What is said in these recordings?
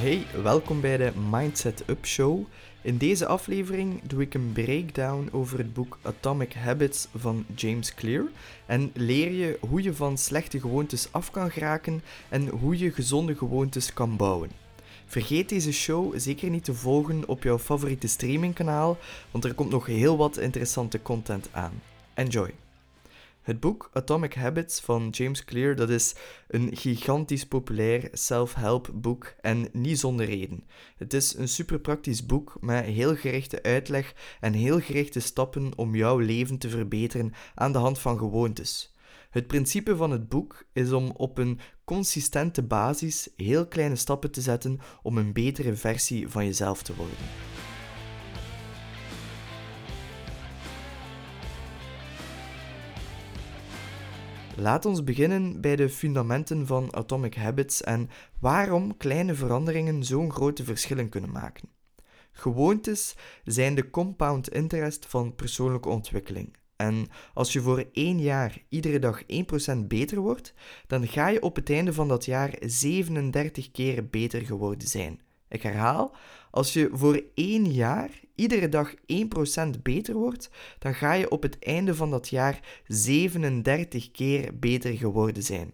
Hey, welkom bij de Mindset Up Show. In deze aflevering doe ik een breakdown over het boek Atomic Habits van James Clear en leer je hoe je van slechte gewoontes af kan geraken en hoe je gezonde gewoontes kan bouwen. Vergeet deze show zeker niet te volgen op jouw favoriete streamingkanaal, want er komt nog heel wat interessante content aan. Enjoy! Het boek Atomic Habits van James Clear dat is een gigantisch populair self-help boek en niet zonder reden. Het is een super praktisch boek met heel gerichte uitleg en heel gerichte stappen om jouw leven te verbeteren aan de hand van gewoontes. Het principe van het boek is om op een consistente basis heel kleine stappen te zetten om een betere versie van jezelf te worden. Laat ons beginnen bij de fundamenten van Atomic Habits en waarom kleine veranderingen zo'n grote verschillen kunnen maken. Gewoontes zijn de compound interest van persoonlijke ontwikkeling. En als je voor één jaar iedere dag 1% beter wordt, dan ga je op het einde van dat jaar 37 keer beter geworden zijn. Ik herhaal, als je voor één jaar iedere dag 1% beter wordt, dan ga je op het einde van dat jaar 37 keer beter geworden zijn.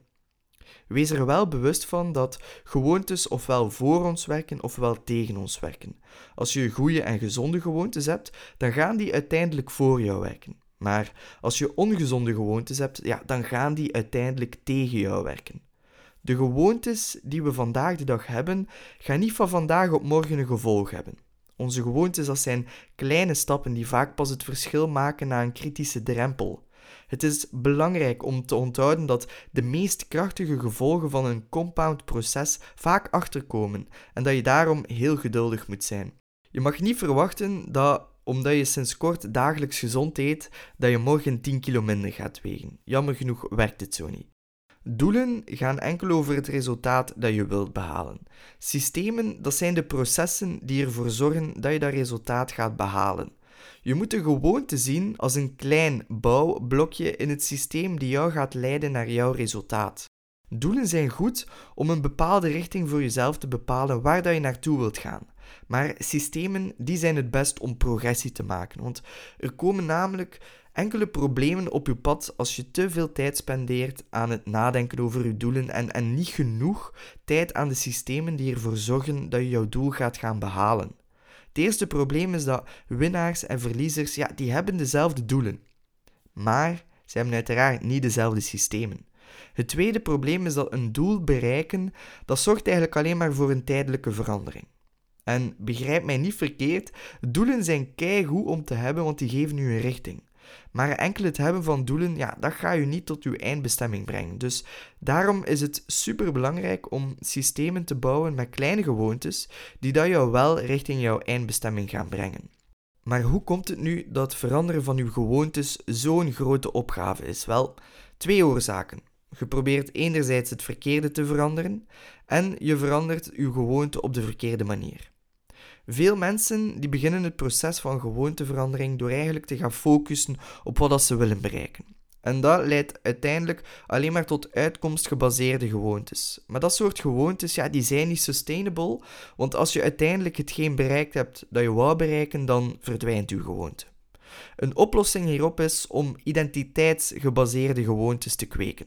Wees er wel bewust van dat gewoontes ofwel voor ons werken ofwel tegen ons werken. Als je goede en gezonde gewoontes hebt, dan gaan die uiteindelijk voor jou werken. Maar als je ongezonde gewoontes hebt, ja, dan gaan die uiteindelijk tegen jou werken. De gewoontes die we vandaag de dag hebben, gaan niet van vandaag op morgen een gevolg hebben. Onze gewoontes dat zijn kleine stappen die vaak pas het verschil maken na een kritische drempel. Het is belangrijk om te onthouden dat de meest krachtige gevolgen van een compound proces vaak achterkomen en dat je daarom heel geduldig moet zijn. Je mag niet verwachten dat omdat je sinds kort dagelijks gezond eet, dat je morgen 10 kilo minder gaat wegen. Jammer genoeg werkt het zo niet. Doelen gaan enkel over het resultaat dat je wilt behalen. Systemen, dat zijn de processen die ervoor zorgen dat je dat resultaat gaat behalen. Je moet de gewoonte zien als een klein bouwblokje in het systeem die jou gaat leiden naar jouw resultaat. Doelen zijn goed om een bepaalde richting voor jezelf te bepalen waar dat je naartoe wilt gaan. Maar systemen die zijn het best om progressie te maken, want er komen namelijk enkele problemen op je pad als je te veel tijd spendeert aan het nadenken over je doelen en, en niet genoeg tijd aan de systemen die ervoor zorgen dat je jouw doel gaat gaan behalen. Het eerste probleem is dat winnaars en verliezers, ja, die hebben dezelfde doelen. Maar ze hebben uiteraard niet dezelfde systemen. Het tweede probleem is dat een doel bereiken, dat zorgt eigenlijk alleen maar voor een tijdelijke verandering. En begrijp mij niet verkeerd, doelen zijn keigoed om te hebben, want die geven u een richting. Maar enkel het hebben van doelen, ja, dat gaat u niet tot uw eindbestemming brengen. Dus daarom is het super belangrijk om systemen te bouwen met kleine gewoontes die dat jou wel richting jouw eindbestemming gaan brengen. Maar hoe komt het nu dat veranderen van uw gewoontes zo'n grote opgave is? Wel, twee oorzaken. Je probeert enerzijds het verkeerde te veranderen en je verandert uw gewoonte op de verkeerde manier. Veel mensen die beginnen het proces van gewoonteverandering door eigenlijk te gaan focussen op wat ze willen bereiken. En dat leidt uiteindelijk alleen maar tot uitkomstgebaseerde gewoontes. Maar dat soort gewoontes, ja, die zijn niet sustainable, want als je uiteindelijk hetgeen bereikt hebt dat je wou bereiken, dan verdwijnt uw gewoonte. Een oplossing hierop is om identiteitsgebaseerde gewoontes te kweken.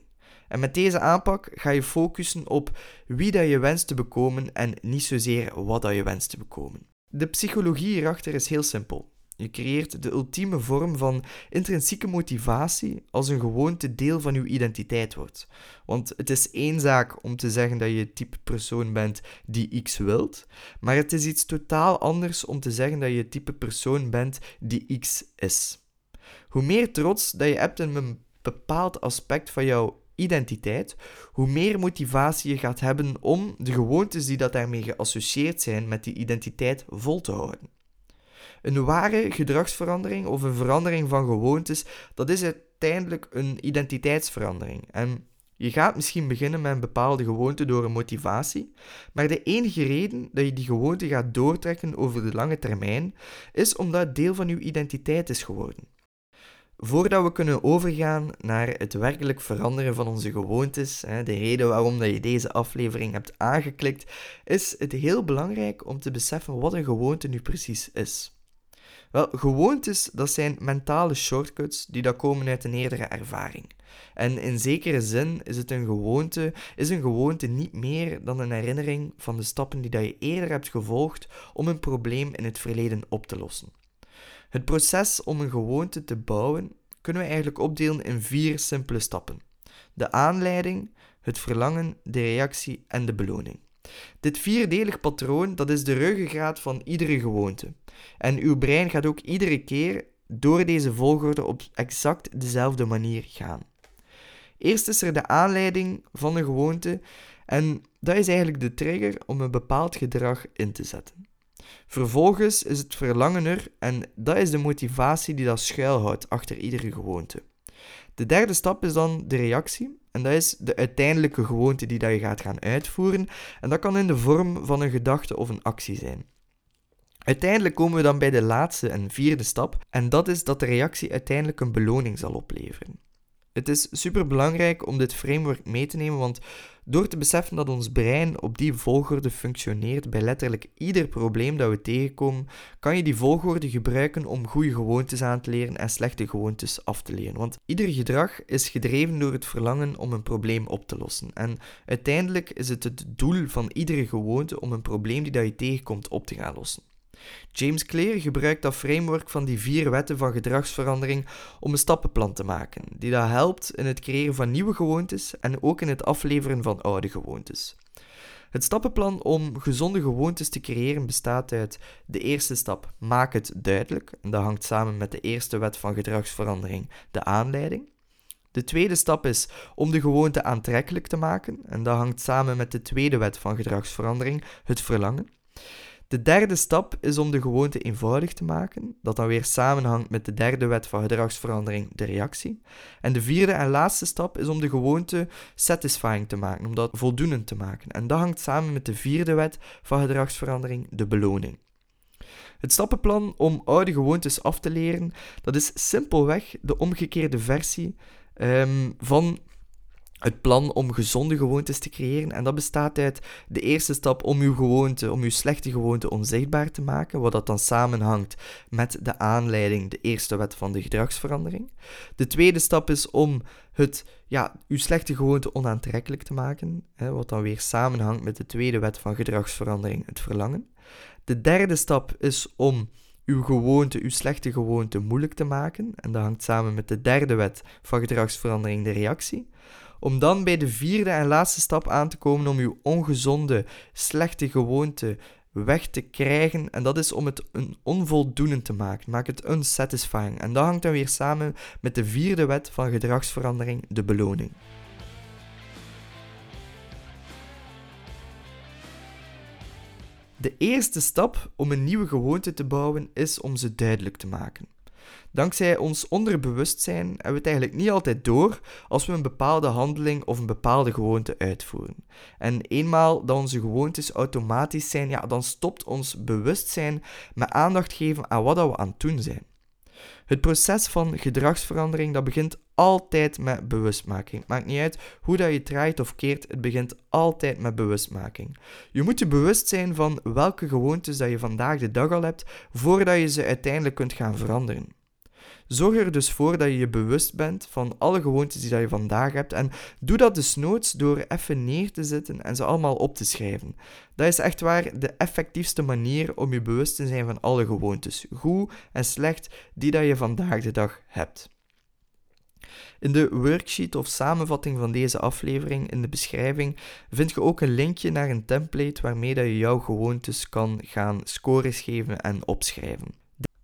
En met deze aanpak ga je focussen op wie dat je wenst te bekomen en niet zozeer wat dat je wenst te bekomen. De psychologie hierachter is heel simpel. Je creëert de ultieme vorm van intrinsieke motivatie als een gewoonte deel van je identiteit wordt. Want het is één zaak om te zeggen dat je het type persoon bent die X wilt, maar het is iets totaal anders om te zeggen dat je het type persoon bent die X is. Hoe meer trots dat je hebt in een bepaald aspect van jouw identiteit, hoe meer motivatie je gaat hebben om de gewoontes die dat daarmee geassocieerd zijn met die identiteit vol te houden. Een ware gedragsverandering of een verandering van gewoontes, dat is uiteindelijk een identiteitsverandering. En je gaat misschien beginnen met een bepaalde gewoonte door een motivatie, maar de enige reden dat je die gewoonte gaat doortrekken over de lange termijn is omdat het deel van je identiteit is geworden. Voordat we kunnen overgaan naar het werkelijk veranderen van onze gewoontes, de reden waarom dat je deze aflevering hebt aangeklikt, is het heel belangrijk om te beseffen wat een gewoonte nu precies is. Wel, gewoontes, dat zijn mentale shortcuts die dat komen uit een eerdere ervaring. En in zekere zin is het een gewoonte, is een gewoonte niet meer dan een herinnering van de stappen die dat je eerder hebt gevolgd om een probleem in het verleden op te lossen. Het proces om een gewoonte te bouwen kunnen we eigenlijk opdelen in vier simpele stappen: de aanleiding, het verlangen, de reactie en de beloning. Dit vierdelig patroon dat is de ruggengraat van iedere gewoonte. En uw brein gaat ook iedere keer door deze volgorde op exact dezelfde manier gaan. Eerst is er de aanleiding van een gewoonte en dat is eigenlijk de trigger om een bepaald gedrag in te zetten. Vervolgens is het verlangen er en dat is de motivatie die dat schuilhoudt achter iedere gewoonte. De derde stap is dan de reactie en dat is de uiteindelijke gewoonte die dat je gaat gaan uitvoeren en dat kan in de vorm van een gedachte of een actie zijn. Uiteindelijk komen we dan bij de laatste en vierde stap en dat is dat de reactie uiteindelijk een beloning zal opleveren. Het is super belangrijk om dit framework mee te nemen, want door te beseffen dat ons brein op die volgorde functioneert bij letterlijk ieder probleem dat we tegenkomen, kan je die volgorde gebruiken om goede gewoontes aan te leren en slechte gewoontes af te leren. Want ieder gedrag is gedreven door het verlangen om een probleem op te lossen. En uiteindelijk is het het doel van iedere gewoonte om een probleem die dat je tegenkomt op te gaan lossen. James Clear gebruikt dat framework van die vier wetten van gedragsverandering om een stappenplan te maken, die dat helpt in het creëren van nieuwe gewoontes en ook in het afleveren van oude gewoontes. Het stappenplan om gezonde gewoontes te creëren bestaat uit de eerste stap, maak het duidelijk, en dat hangt samen met de eerste wet van gedragsverandering, de aanleiding. De tweede stap is om de gewoonte aantrekkelijk te maken, en dat hangt samen met de tweede wet van gedragsverandering, het verlangen. De derde stap is om de gewoonte eenvoudig te maken, dat dan weer samenhangt met de derde wet van gedragsverandering, de reactie. En de vierde en laatste stap is om de gewoonte satisfying te maken, om dat voldoenend te maken. En dat hangt samen met de vierde wet van gedragsverandering, de beloning. Het stappenplan om oude gewoontes af te leren, dat is simpelweg de omgekeerde versie um, van het plan om gezonde gewoontes te creëren. En dat bestaat uit de eerste stap om uw gewoonte, om uw slechte gewoonte onzichtbaar te maken, wat dat dan samenhangt met de aanleiding, de eerste wet van de gedragsverandering. De tweede stap is om het, ja, uw slechte gewoonte onaantrekkelijk te maken, hè, wat dan weer samenhangt met de tweede wet van gedragsverandering, het verlangen. De derde stap is om uw gewoonte, uw slechte gewoonte moeilijk te maken, en dat hangt samen met de derde wet van gedragsverandering, de reactie om dan bij de vierde en laatste stap aan te komen om uw ongezonde, slechte gewoonte weg te krijgen. En dat is om het een onvoldoende te maken. Maak het unsatisfying. En dat hangt dan weer samen met de vierde wet van gedragsverandering, de beloning. De eerste stap om een nieuwe gewoonte te bouwen is om ze duidelijk te maken. Dankzij ons onderbewustzijn hebben we het eigenlijk niet altijd door als we een bepaalde handeling of een bepaalde gewoonte uitvoeren. En eenmaal dat onze gewoontes automatisch zijn, ja, dan stopt ons bewustzijn met aandacht geven aan wat we aan het doen zijn. Het proces van gedragsverandering dat begint altijd met bewustmaking. Maakt niet uit hoe dat je draait of keert, het begint altijd met bewustmaking. Je moet je bewust zijn van welke gewoontes dat je vandaag de dag al hebt, voordat je ze uiteindelijk kunt gaan veranderen. Zorg er dus voor dat je je bewust bent van alle gewoontes die dat je vandaag hebt en doe dat dus noods door even neer te zitten en ze allemaal op te schrijven. Dat is echt waar de effectiefste manier om je bewust te zijn van alle gewoontes, goed en slecht, die dat je vandaag de dag hebt. In de worksheet of samenvatting van deze aflevering in de beschrijving vind je ook een linkje naar een template waarmee dat je jouw gewoontes kan gaan scores geven en opschrijven.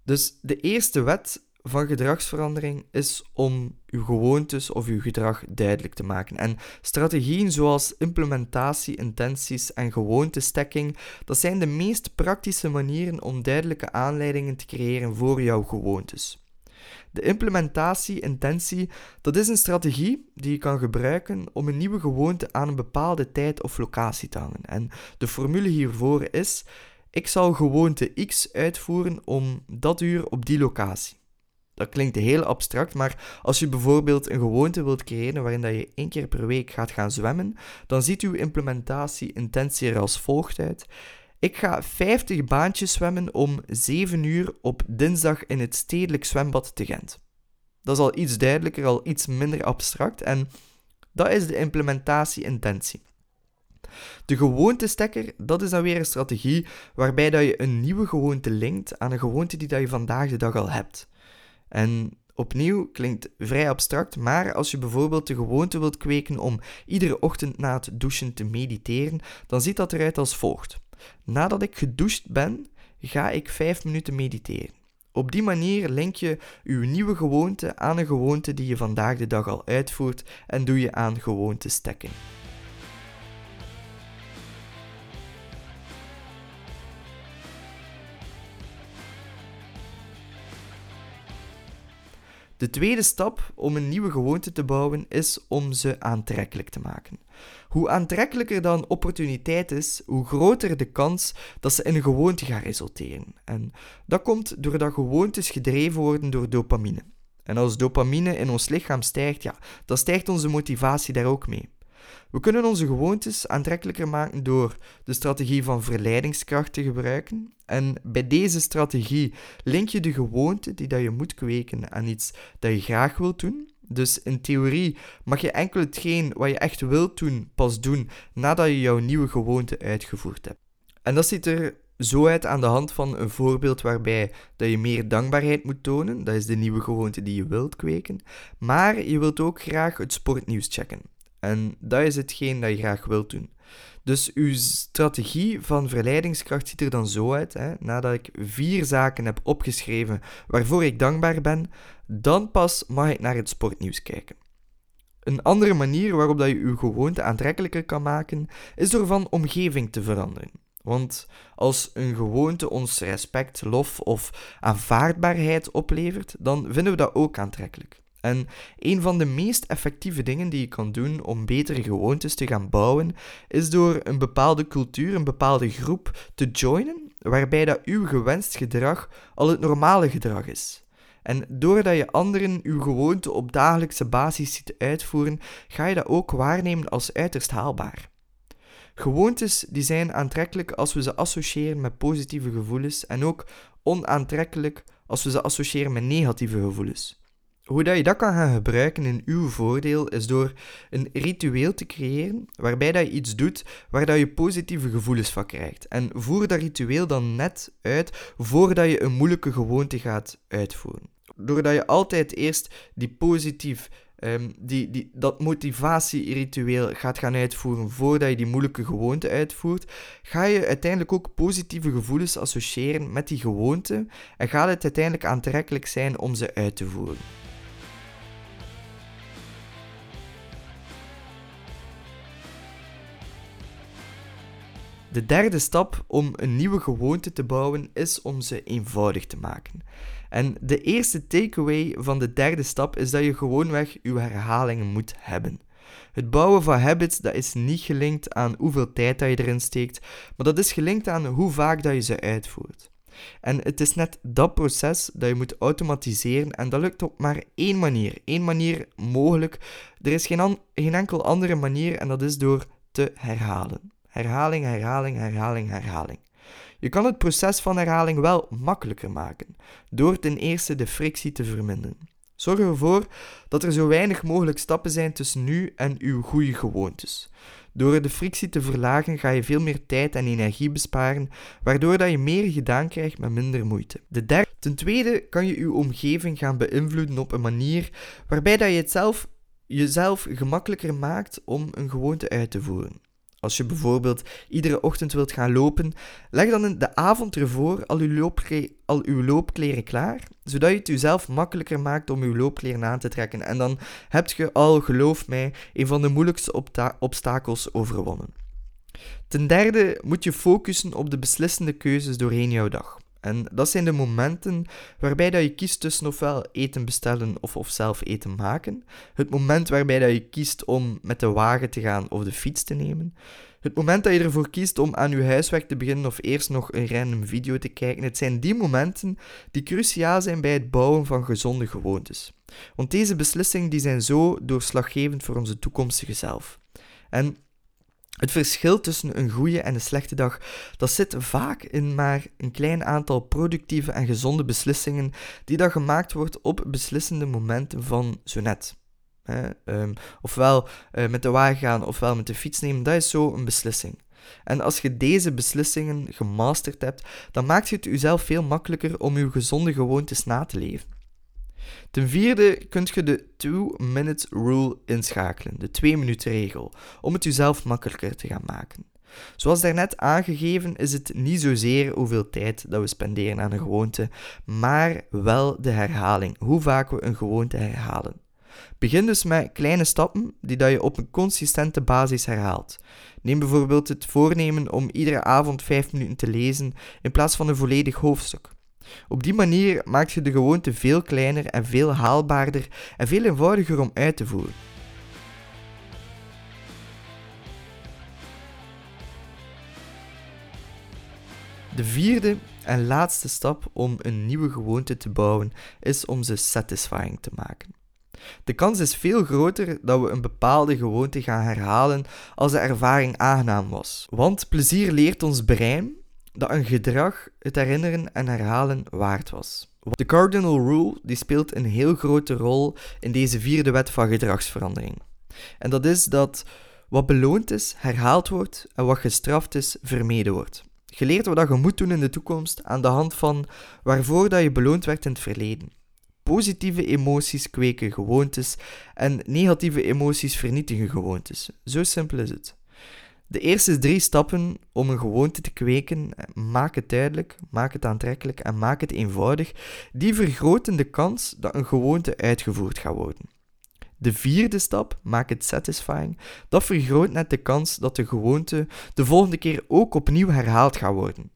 Dus de eerste wet van gedragsverandering is om uw gewoontes of uw gedrag duidelijk te maken. En strategieën zoals implementatie, intenties en gewoontestekking, dat zijn de meest praktische manieren om duidelijke aanleidingen te creëren voor jouw gewoontes. De implementatie, intentie, dat is een strategie die je kan gebruiken om een nieuwe gewoonte aan een bepaalde tijd of locatie te hangen. En de formule hiervoor is: ik zal gewoonte X uitvoeren om dat uur op die locatie. Dat klinkt heel abstract, maar als je bijvoorbeeld een gewoonte wilt creëren waarin dat je één keer per week gaat gaan zwemmen, dan ziet uw implementatie intentie als volgt uit. Ik ga 50 baantjes zwemmen om 7 uur op dinsdag in het stedelijk zwembad te Gent. Dat is al iets duidelijker, al iets minder abstract en dat is de implementatie-intentie. De gewoontestekker, dat is dan weer een strategie waarbij dat je een nieuwe gewoonte linkt aan een gewoonte die dat je vandaag de dag al hebt. En opnieuw klinkt vrij abstract, maar als je bijvoorbeeld de gewoonte wilt kweken om iedere ochtend na het douchen te mediteren, dan ziet dat eruit als volgt. Nadat ik gedoucht ben, ga ik 5 minuten mediteren. Op die manier link je uw nieuwe gewoonte aan een gewoonte die je vandaag de dag al uitvoert en doe je aan gewoontestekken. De tweede stap om een nieuwe gewoonte te bouwen is om ze aantrekkelijk te maken. Hoe aantrekkelijker dan opportuniteit is, hoe groter de kans dat ze in een gewoonte gaan resulteren. En dat komt doordat gewoontes gedreven worden door dopamine. En als dopamine in ons lichaam stijgt, ja, dan stijgt onze motivatie daar ook mee. We kunnen onze gewoontes aantrekkelijker maken door de strategie van verleidingskracht te gebruiken. En bij deze strategie link je de gewoonte die dat je moet kweken aan iets dat je graag wilt doen. Dus in theorie mag je enkel hetgeen wat je echt wilt doen pas doen nadat je jouw nieuwe gewoonte uitgevoerd hebt. En dat ziet er zo uit aan de hand van een voorbeeld waarbij dat je meer dankbaarheid moet tonen. Dat is de nieuwe gewoonte die je wilt kweken. Maar je wilt ook graag het sportnieuws checken. En dat is hetgeen dat je graag wilt doen. Dus uw strategie van verleidingskracht ziet er dan zo uit. Hè? Nadat ik vier zaken heb opgeschreven waarvoor ik dankbaar ben, dan pas mag ik naar het sportnieuws kijken. Een andere manier waarop dat je uw gewoonte aantrekkelijker kan maken, is door van omgeving te veranderen. Want als een gewoonte ons respect, lof of aanvaardbaarheid oplevert, dan vinden we dat ook aantrekkelijk. En een van de meest effectieve dingen die je kan doen om betere gewoontes te gaan bouwen, is door een bepaalde cultuur, een bepaalde groep te joinen, waarbij dat uw gewenst gedrag al het normale gedrag is. En doordat je anderen uw gewoonte op dagelijkse basis ziet uitvoeren, ga je dat ook waarnemen als uiterst haalbaar. Gewoontes die zijn aantrekkelijk als we ze associëren met positieve gevoelens en ook onaantrekkelijk als we ze associëren met negatieve gevoelens. Hoe dat je dat kan gaan gebruiken in uw voordeel is door een ritueel te creëren waarbij dat je iets doet waar dat je positieve gevoelens van krijgt. En voer dat ritueel dan net uit voordat je een moeilijke gewoonte gaat uitvoeren. Doordat je altijd eerst die positief, um, die, die, dat motivatieritueel gaat gaan uitvoeren voordat je die moeilijke gewoonte uitvoert, ga je uiteindelijk ook positieve gevoelens associëren met die gewoonte en gaat het uiteindelijk aantrekkelijk zijn om ze uit te voeren. De derde stap om een nieuwe gewoonte te bouwen is om ze eenvoudig te maken. En de eerste takeaway van de derde stap is dat je gewoonweg je herhalingen moet hebben. Het bouwen van habits dat is niet gelinkt aan hoeveel tijd dat je erin steekt, maar dat is gelinkt aan hoe vaak dat je ze uitvoert. En het is net dat proces dat je moet automatiseren en dat lukt op maar één manier. Één manier mogelijk. Er is geen, geen enkel andere manier en dat is door te herhalen. Herhaling, herhaling, herhaling, herhaling. Je kan het proces van herhaling wel makkelijker maken, door ten eerste de frictie te verminderen. Zorg ervoor dat er zo weinig mogelijk stappen zijn tussen nu en uw goede gewoontes. Door de frictie te verlagen ga je veel meer tijd en energie besparen, waardoor dat je meer gedaan krijgt met minder moeite. De derde, ten tweede kan je uw omgeving gaan beïnvloeden op een manier waarbij dat je het zelf, jezelf gemakkelijker maakt om een gewoonte uit te voeren. Als je bijvoorbeeld iedere ochtend wilt gaan lopen, leg dan de avond ervoor al uw, al uw loopkleren klaar, zodat je het jezelf makkelijker maakt om uw loopkleren aan te trekken. En dan heb je al, geloof mij, een van de moeilijkste obstakels overwonnen. Ten derde moet je focussen op de beslissende keuzes doorheen jouw dag. En dat zijn de momenten waarbij dat je kiest tussen ofwel eten bestellen of, of zelf eten maken. Het moment waarbij dat je kiest om met de wagen te gaan of de fiets te nemen. Het moment dat je ervoor kiest om aan je huiswerk te beginnen of eerst nog een random video te kijken, het zijn die momenten die cruciaal zijn bij het bouwen van gezonde gewoontes. Want deze beslissingen die zijn zo doorslaggevend voor onze toekomstige zelf. En het verschil tussen een goede en een slechte dag, dat zit vaak in maar een klein aantal productieve en gezonde beslissingen die dan gemaakt wordt op beslissende momenten van zo net. Ehm, ofwel uh, met de wagen gaan, ofwel met de fiets nemen, dat is zo een beslissing. En als je deze beslissingen gemasterd hebt, dan maakt het jezelf veel makkelijker om je gezonde gewoontes na te leven. Ten vierde kunt je de 2-minute rule inschakelen, de 2-minuten regel, om het jezelf makkelijker te gaan maken. Zoals daarnet aangegeven is het niet zozeer hoeveel tijd dat we spenderen aan een gewoonte, maar wel de herhaling, hoe vaak we een gewoonte herhalen. Begin dus met kleine stappen die dat je op een consistente basis herhaalt. Neem bijvoorbeeld het voornemen om iedere avond 5 minuten te lezen in plaats van een volledig hoofdstuk. Op die manier maak je de gewoonte veel kleiner en veel haalbaarder en veel eenvoudiger om uit te voeren. De vierde en laatste stap om een nieuwe gewoonte te bouwen is om ze satisfying te maken. De kans is veel groter dat we een bepaalde gewoonte gaan herhalen als de ervaring aangenaam was. Want plezier leert ons brein dat een gedrag het herinneren en herhalen waard was. De cardinal rule die speelt een heel grote rol in deze vierde wet van gedragsverandering. En dat is dat wat beloond is, herhaald wordt en wat gestraft is, vermeden wordt. Je leert wat je moet doen in de toekomst aan de hand van waarvoor dat je beloond werd in het verleden. Positieve emoties kweken gewoontes en negatieve emoties vernietigen gewoontes. Zo simpel is het. De eerste drie stappen om een gewoonte te kweken, maak het duidelijk, maak het aantrekkelijk en maak het eenvoudig, die vergroten de kans dat een gewoonte uitgevoerd gaat worden. De vierde stap, maak het satisfying, dat vergroot net de kans dat de gewoonte de volgende keer ook opnieuw herhaald gaat worden.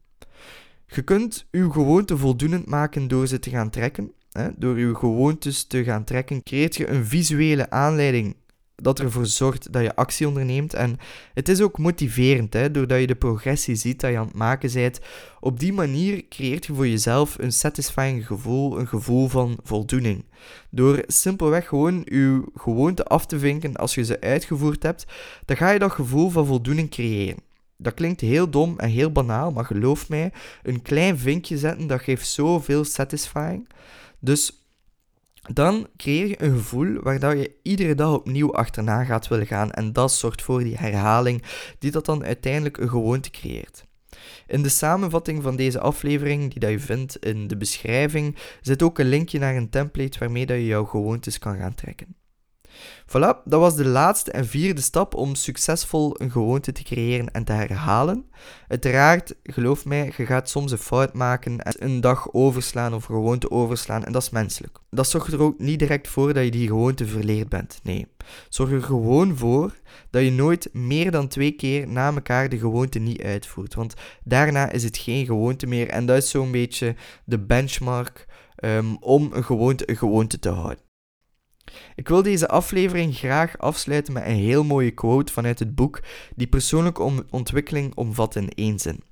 Je kunt uw gewoonte voldoenend maken door ze te gaan trekken. Door uw gewoontes te gaan trekken, creëert je een visuele aanleiding dat ervoor zorgt dat je actie onderneemt. En het is ook motiverend, hè, doordat je de progressie ziet dat je aan het maken bent. Op die manier creëert je voor jezelf een satisfying gevoel, een gevoel van voldoening. Door simpelweg gewoon je gewoonte af te vinken als je ze uitgevoerd hebt, dan ga je dat gevoel van voldoening creëren. Dat klinkt heel dom en heel banaal, maar geloof mij, een klein vinkje zetten, dat geeft zoveel satisfying. Dus dan creëer je een gevoel waar je iedere dag opnieuw achterna gaat willen gaan. En dat zorgt voor die herhaling, die dat dan uiteindelijk een gewoonte creëert. In de samenvatting van deze aflevering, die dat je vindt in de beschrijving, zit ook een linkje naar een template waarmee dat je jouw gewoontes kan gaan trekken. Voilà, dat was de laatste en vierde stap om succesvol een gewoonte te creëren en te herhalen. Uiteraard, geloof mij, je gaat soms een fout maken en een dag overslaan of gewoonte overslaan en dat is menselijk. Dat zorgt er ook niet direct voor dat je die gewoonte verleerd bent. Nee, zorg er gewoon voor dat je nooit meer dan twee keer na elkaar de gewoonte niet uitvoert. Want daarna is het geen gewoonte meer en dat is zo'n beetje de benchmark um, om een gewoonte een gewoonte te houden. Ik wil deze aflevering graag afsluiten met een heel mooie quote vanuit het boek die persoonlijke ontwikkeling omvat in één zin.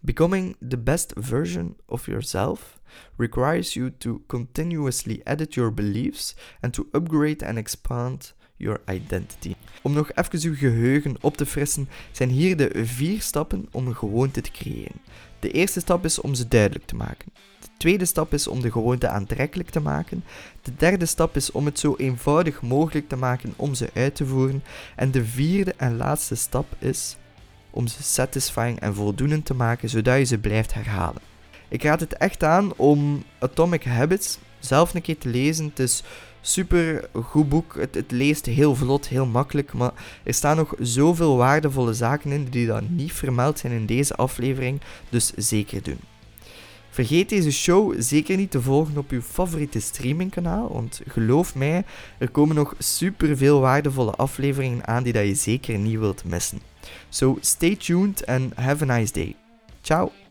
Becoming the best version of yourself requires you to continuously edit your beliefs and to upgrade and expand your identity. Om nog even uw geheugen op te frissen, zijn hier de vier stappen om een gewoonte te creëren. De eerste stap is om ze duidelijk te maken tweede stap is om de gewoonte aantrekkelijk te maken. De derde stap is om het zo eenvoudig mogelijk te maken om ze uit te voeren. En de vierde en laatste stap is om ze satisfying en voldoenend te maken, zodat je ze blijft herhalen. Ik raad het echt aan om Atomic Habits zelf een keer te lezen. Het is super goed boek. Het, het, leest heel vlot, heel makkelijk. Maar er staan nog zoveel waardevolle zaken in die dan niet vermeld zijn in deze aflevering. Dus zeker doen. Vergeet deze show zeker niet te volgen op uw favoriete streamingkanaal, want geloof mij, er komen nog super veel waardevolle afleveringen aan die dat je zeker niet wilt missen. So stay tuned and have a nice day. Ciao!